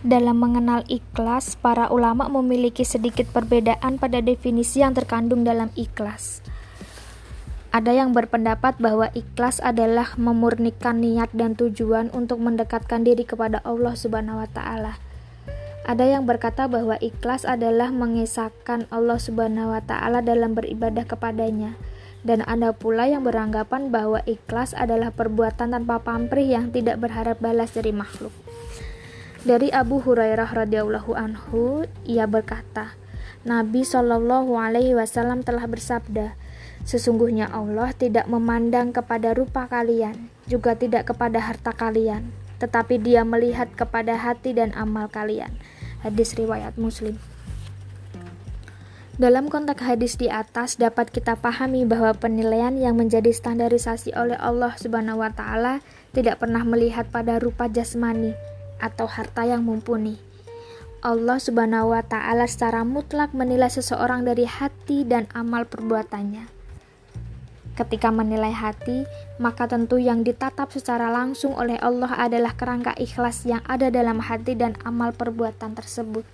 Dalam mengenal ikhlas, para ulama memiliki sedikit perbedaan pada definisi yang terkandung dalam ikhlas. Ada yang berpendapat bahwa ikhlas adalah memurnikan niat dan tujuan untuk mendekatkan diri kepada Allah Subhanahu wa taala. Ada yang berkata bahwa ikhlas adalah mengesahkan Allah Subhanahu wa taala dalam beribadah kepadanya. Dan ada pula yang beranggapan bahwa ikhlas adalah perbuatan tanpa pamrih yang tidak berharap balas dari makhluk. Dari Abu Hurairah radhiyallahu anhu, ia berkata, Nabi Shallallahu alaihi wasallam telah bersabda, Sesungguhnya Allah tidak memandang kepada rupa kalian, juga tidak kepada harta kalian, tetapi Dia melihat kepada hati dan amal kalian. Hadis riwayat Muslim. Dalam konteks hadis di atas dapat kita pahami bahwa penilaian yang menjadi standarisasi oleh Allah Subhanahu wa taala tidak pernah melihat pada rupa jasmani, atau harta yang mumpuni. Allah Subhanahu wa taala secara mutlak menilai seseorang dari hati dan amal perbuatannya. Ketika menilai hati, maka tentu yang ditatap secara langsung oleh Allah adalah kerangka ikhlas yang ada dalam hati dan amal perbuatan tersebut.